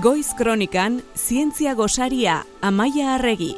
Goiz Kronikan, Zientzia Gosaria, Amaia Arregi.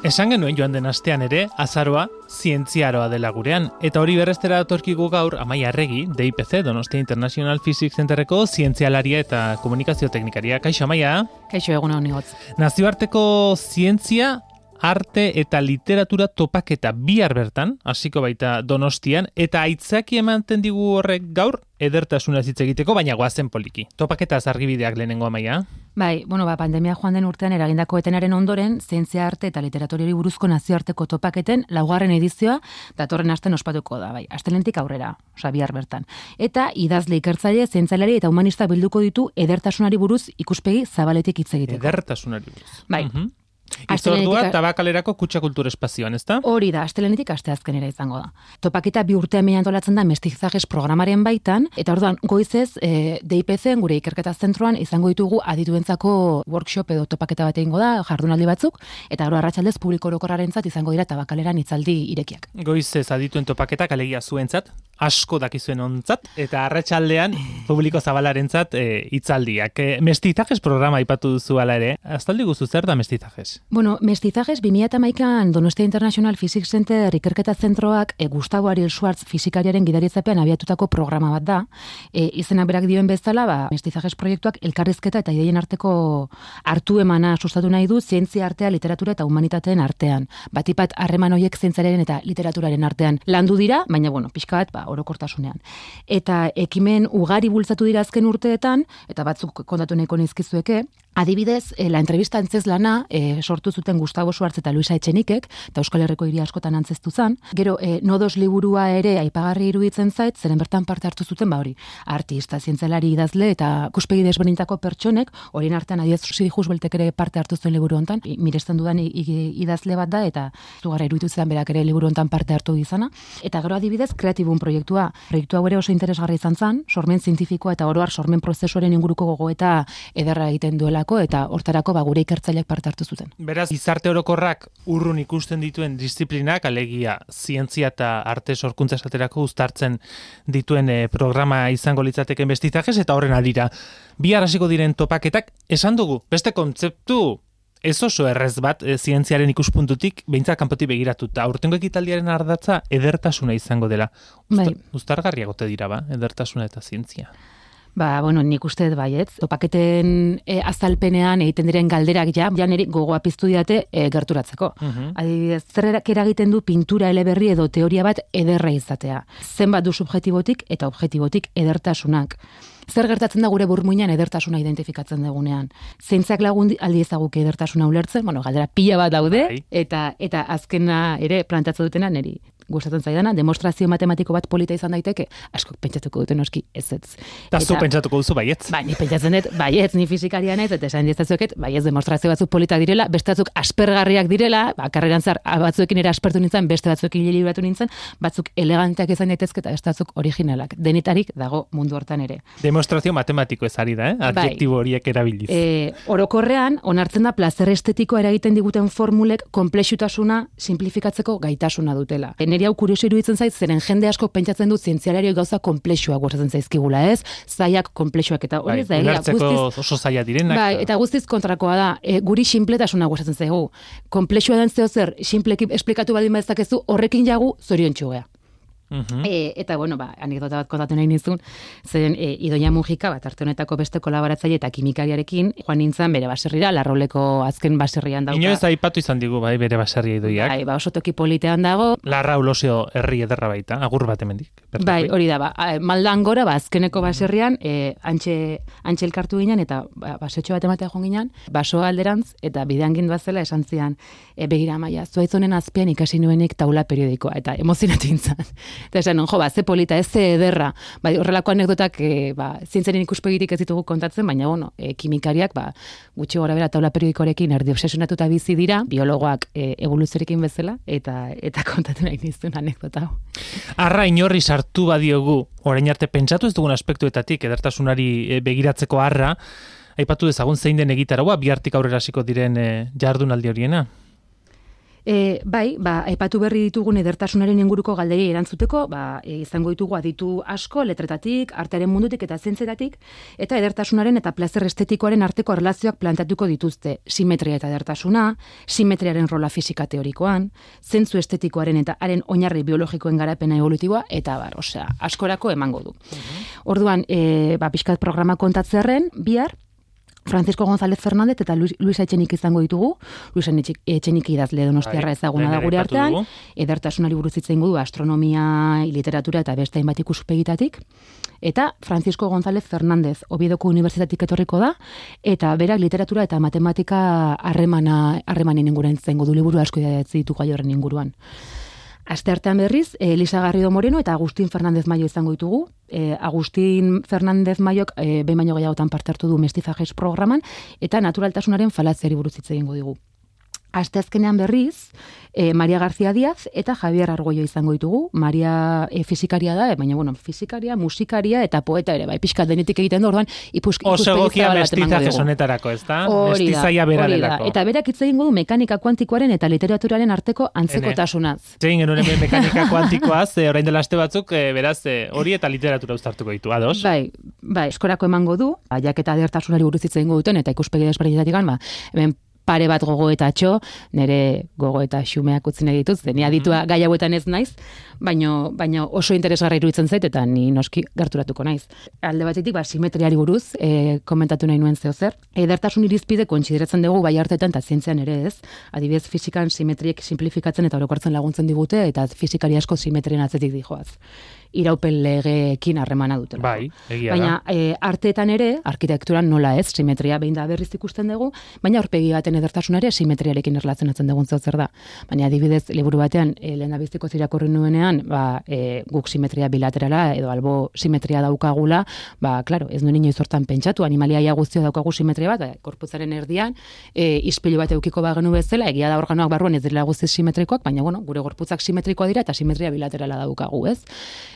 Esan genuen joan den astean ere, azaroa, zientziaroa dela gurean. Eta hori berrestera datorkigu gaur, Amaia Arregi, DIPC, Donostia International Physics Centerreko zientzialaria eta komunikazio teknikaria. Kaixo, Amaia? Kaixo, egun hau nigotz. Nazioarteko zientzia arte eta literatura topaketa bihar bertan, hasiko baita donostian, eta aitzaki emanten digu horrek gaur, edertasuna hitz egiteko, baina goazen poliki. Topaketa zargibideak lehenengo amaia. Bai, bueno, ba, pandemia joan den urtean eragindako etenaren ondoren, zientzia arte eta literatoriari buruzko nazioarteko topaketen laugarren edizioa datorren asten ospatuko da, bai, astelentik aurrera, osea, bihar bertan. Eta idazle ikertzaile, zientzialari eta humanista bilduko ditu edertasunari buruz ikuspegi zabaletik hitz egiteko. Edertasunari buruz. Bai. Mhm. Izordua tabakalerako kutsa kultur espazioan, ezta? Hori da, astelenetik aste azkenera izango da. Topaketa bi urtean mehan antolatzen da mestizajes programaren baitan, eta orduan goizez e, DIPC gure ikerketa zentroan izango ditugu adituentzako workshop edo topaketa bat egingo da, jardunaldi batzuk, eta gero arratsaldez publiko orokorrarentzat izango dira tabakaleran itzaldi irekiak. Goizez adituen topaketak alegia zuentzat, asko dakizuen ontzat, eta arratsaldean publiko zabalarentzat e, itzaldiak. E, mestizajes programa ipatu duzu ala ere, aztaldi guzu zer da mestizajes? Bueno, mestizajes 2008an Donostia International Physics Center ikerketa zentroak e, Gustavo Ariel Schwartz fizikariaren gidaritzapean abiatutako programa bat da. E, izena berak dioen bezala, ba, mestizajes proiektuak elkarrizketa eta ideien arteko hartu emana sustatu nahi du zientzia artea, literatura eta humanitateen artean. Batipat harreman horiek zientziaren eta literaturaren artean landu dira, baina bueno, pixka bat, ba, orokortasunean. Eta ekimen ugari bultzatu dira azken urteetan, eta batzuk kontatu nahiko nizkizueke, Adibidez, e, la entrevista antzez lana e, sortu zuten Gustavo Suartz eta Luisa Etxenikek, eta Euskal Herriko hiri askotan antzeztu zan. Gero, e, nodos liburua ere aipagarri iruditzen zait, zeren bertan parte hartu zuten, ba hori, artista, zientzelari idazle eta kuspegi desberdintako pertsonek, horien artean adiez Siri Husbeltek ere parte hartu zuen liburu hontan, miresten dudan idazle bat da, eta zugarra iruditu zen berak ere liburu hontan parte hartu izana. Eta gero adibidez, kreatibun proiektua. Proiektua ere oso interesgarri izan zan, sormen zientifikoa eta oroar sormen prozesuaren inguruko gogoeta ederra egiten duela eta hortarako ba gure ikertzaileak parte hartu zuten. Beraz, gizarte orokorrak urrun ikusten dituen disiplinak, alegia zientzia eta arte sorkuntza esaterako uztartzen dituen eh, programa izango litzateke bestizajez eta horren adira. Bi hasiko diren topaketak esan dugu, beste kontzeptu ez oso errez bat e, zientziaren ikuspuntutik behintzak kanpoti begiratuta. Urtengo ekitaldiaren ardatza edertasuna izango dela. Bai. Uztargarriagote dira ba, edertasuna eta zientzia. Ba, bueno, nik uste dut baiet. Topaketen e, azalpenean egiten diren galderak ja, ja niri gogoa piztu diate e, gerturatzeko. Mhm. Adibidez, zer eragiten du pintura eleberri edo teoria bat ederra izatea. Zenbat du subjektibotik eta objektibotik edertasunak. Zer gertatzen da gure burmuinan edertasuna identifikatzen dugunean. Zeintzak lagun aldi ezaguke edertasuna ulertzen, bueno, galdera pila bat daude, Bai. eta eta azkena ere plantatzen dutena niri gustatzen zaidana, demonstrazio matematiko bat polita izan daiteke, askok pentsatuko duten noski ez ez. Eta zu pentsatuko duzu baietz. Ba, ni pentsatzen dut, baietz, ni fizikaria naiz, eta esan diestazueket, baietz demonstrazio batzuk polita direla, beste batzuk aspergarriak direla, ba, karreran zar, batzuekin ere aspertu nintzen, beste batzuekin libratu nintzen, batzuk eleganteak izan daitezke eta beste batzuk originalak. Denetarik dago mundu hortan ere. Demonstrazio matematiko ez ari da, eh? Adjektibo horiek erabiliz. E, orokorrean, onartzen da plazer estetikoa eragiten diguten formulek komplexutasuna simplifikatzeko gaitasuna dutela. E, neri hau kurioso iruditzen zait, zeren jende asko pentsatzen du zientzialario gauza komplexuak gustatzen zaizkigula, ez? Zaiak komplexuak eta hori bai, da guztiz- oso zaila direnak. Bai, eta guztiz kontrakoa da. E, guri sinpletasuna gustatzen zaigu. Komplexua den zeo zer, sinpleki esplikatu baldin badezakezu, horrekin jagu zorion txugea. Mhm. E, eta bueno, ba, anekdota bat kontatu nahi nizun, zeren e, Idoia Mujika, bat arte honetako beste kolaboratzaile eta kimikariarekin, joan nintzen bere baserrira, larroleko azken baserrian dauka. Inoez aipatu izan digu, bai, bere baserria idoiak. Bai, ba, oso toki politean dago, Larra ulosio herri ederra baita, agur bat hemendik. bertatik. Bai, hori da, ba, maldan gora, ba, azkeneko baserrian, e, antxe, antxe elkartu ginen, eta ba, basetxo bat ematea joan ginen, baso alderantz, eta bidean gindu zela esan zian, e, begira maia, zuaitzonen azpian ikasi nuenik taula periodikoa, eta emozionatu intzan. Eta esan, jo, ba, ze polita, ez ze ederra, bai, horrelako anekdotak, e, ba, zientzaren ikuspegitik ez ditugu kontatzen, baina, bueno, e, kimikariak, ba, gutxi gora bera taula periodikoarekin erdi obsesionatuta bizi dira, biologoak e, evoluziorekin bezala, eta eta kontatu nahi nizun anekdota. Arra inorri sartu badiogu, orain arte pentsatu ez dugun aspektuetatik, edertasunari begiratzeko arra, aipatu dezagun zein den egitaragoa, bihartik aurrera hasiko diren jardunaldi horiena. E, bai, ba, aipatu berri ditugun edertasunaren inguruko galderi erantzuteko, ba, e, izango ditugu aditu asko, letretatik, artearen mundutik eta zentzetatik, eta edertasunaren eta plazer estetikoaren arteko relazioak plantatuko dituzte simetria eta edertasuna, simetriaren rola fisika teorikoan, zentzu estetikoaren eta haren oinarri biologikoen garapena evolutiboa, eta bar, osea, askorako emango du. Orduan, e, ba, pixkat programa kontatzearen, bihar, Francisco González Fernández eta Luis, Luis Etxenik izango ditugu. Luis Etxenik idazle donostiarra Bai, ezaguna da gure artean. Edertasunari buruz hitz du astronomia, literatura eta beste hainbat ikuspegitatik. Eta Francisco González Fernández, Obiedoko Unibertsitatik etorriko da, eta berak literatura eta matematika harremana harremanen inguruan hitz egingo du liburu asko idatzi ditu gai horren inguruan. Aste artean berriz, eh, Elisa Garrido Moreno eta Agustín Fernández Maio izango ditugu. Eh, Agustín Fernández Maiok eh, behin baino gehiagotan parte hartu du mestizajes programan eta naturaltasunaren falaziari buruz hitz egingo digu. Asteazkenean berriz, eh, Maria García Díaz eta Javier Argoio izango ditugu. Maria eh, fizikaria da, eh, baina bueno, fizikaria, musikaria eta poeta ere, bai, pixka denetik egiten du, orduan ipus, Oso mestizaje digu. honetarako, ez da? Mestizaia hori da. berarelako. Eta berak hitz egingo du mekanika kuantikoaren eta literaturaren arteko antzekotasunaz. Zein genuen mekanika kuantikoaz, e, orain dela aste batzuk, e, beraz, e, hori eta literatura uztartuko ditu, ados? Bai, bai, eskorako emango du, aiak eta edertasunari buruz hitz egingo duten eta ikuspegi desberdinetatik ba, hemen pare bat gogo eta txo, nire gogo eta xumeak utzi nahi dituz, ni aditua gai hauetan ez naiz, baino, baino oso interesgarra iruditzen zait eta ni noski gerturatuko naiz. Alde batetik, ba, simetriari buruz, e, komentatu nahi nuen zeo zer. Edertasun irizpide kontsideratzen dugu bai hartetan eta zientzian ere ez. Adibidez, fizikan simetriek simplifikatzen eta orokortzen laguntzen digute eta fizikari asko simetrien atzetik dijoaz iraupen legeekin harremana dutela. Bai, egia Baina da. e, arteetan ere, arkitekturan nola ez, simetria behin da berriz ikusten dugu, baina aurpegi baten edertasun ere simetriarekin erlatzionatzen dugun zeu zer da. Baina adibidez, liburu batean, e, lehen da biztiko zirakorri nuenean, ba, e, guk simetria bilaterala edo albo simetria daukagula, ba, claro, ez nuen inoiz hortan pentsatu, animaliaia guztio daukagu simetria bat, ba, korputzaren erdian, e, ispilu bat eukiko bagenu bezala, egia da organoak barruan ez direla guztiz simetrikoak, baina bueno, gure gorputzak simetrikoa dira eta simetria bilaterala daukagu, ez?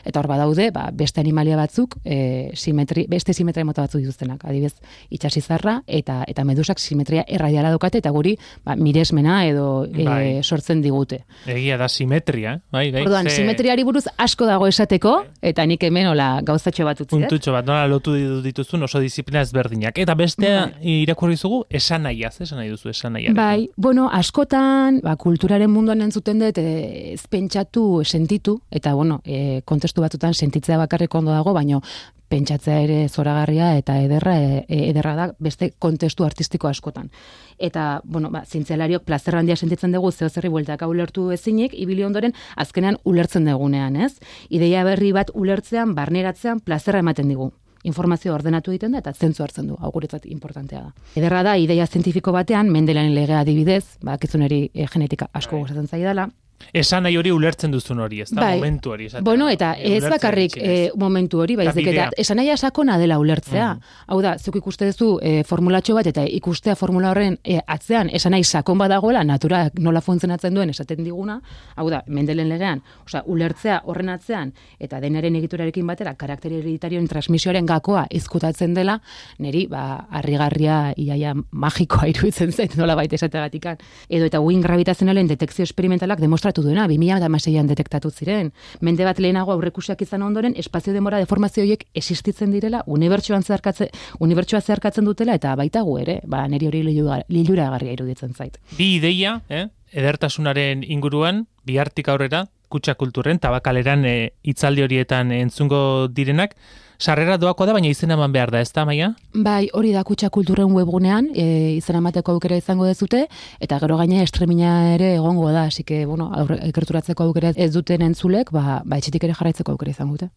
Eta hor badaude, ba, beste animalia batzuk, e, simetri, beste simetria mota batzuk dituztenak. Adibidez, itxasizarra eta eta medusak simetria erradiala daukate eta guri ba, miresmena edo e, Bai. sortzen digute. Egia da simetria, bai, bai. Orduan, ze simetriari buruz asko dago esateko, eta nik hemen hola gauzatxo bat utzi. dut. Puntutxo bat, nola lotu ditu- dituzun oso disiplina ezberdinak. Eta bestea irakurri zugu, esan nahiaz, esan nahi duzu, esan nahiaz. Bai, bueno, askotan, ba, kulturaren munduan entzuten dut, e, ez pentsatu, sentitu, eta, bueno, e, kontestu batzutan sentitzea bakarrik ondo dago, baino pentsatzea ere zoragarria eta ederra, e, ederra da beste kontestu artistiko askotan. Eta, bueno, ba, zientzialariok plazer handia sentitzen dugu zeo zerri bueltaka ulertu ezinik, ibili ondoren azkenean ulertzen dugunean, ez? Ideia berri bat ulertzean, barneratzean, plazerra ematen digu informazio ordenatu egiten da eta zentzu hartzen du, hau guretzat importantea da. Ederra da, ideia zientifiko batean, Mendelen legea adibidez, ba, kizuneri e, genetika asko Bai. gustatzen zaidala, Esan nahi hori ulertzen duzun hori, ez da, Bai. momentu hori. esatea. Bueno, eta ez ulertzen bakarrik e, momentu hori, Eta baizik eta esan nahi sakona dela ulertzea. Mm. Hau da, zuk ikuste duzu e, formulatxo bat eta ikustea formula horren e, atzean esan nahi sakon badagoela natura nola funtzionatzen duen esaten diguna, hau da, Mendelen legean, osea, ulertzea horren atzean eta denaren egiturarekin batera karakter hereditarioen transmisioaren gakoa izkutatzen dela, niri ba harrigarria iaia magikoa iruditzen zait nola baita esateagatikan. Edo eta uin gravitazionalen detekzio esperimentalak demostratu duena, 2016an detektatu ziren. Mende bat lehenago aurrekusiak izan ondoren, espazio demora deformazio horiek existitzen direla, unibertsuan zeharkatzen, unibertsua zeharkatzen dutela, eta baita gu ere, ba, niri hori liluragarria iruditzen zait. Bi ideia, eh? edertasunaren inguruan, bihartik aurrera, kutsa kulturren, tabakaleran e, hitzaldi horietan entzungo direnak, sarrera doako da, baina izena eman behar da, ez da, maia? Bai, hori da kutsa kulturren webgunean, e, izan amateko aukera izango dezute, eta gero gaine estremina ere egongo da, así que, bueno, aurre, ikerturatzeko aukera ez duten entzulek, ba, ba etxetik ere jarraitzeko aukera izango dute.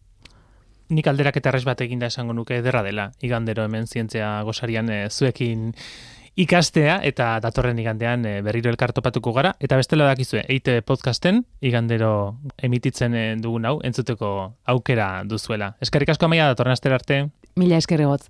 Nik alderak eta bat eginda esango nuke ederra dela, igandero hemen zientzia gosarian e, zuekin ikastea, eta datorren igandean e, berriro elkartopatuko gara, eta bestela dakizue, eite podcasten, igandero emititzen e, dugun hau, entzuteko aukera duzuela. Eskerrik asko amaia datorren astera arte. Mila eskerregotz.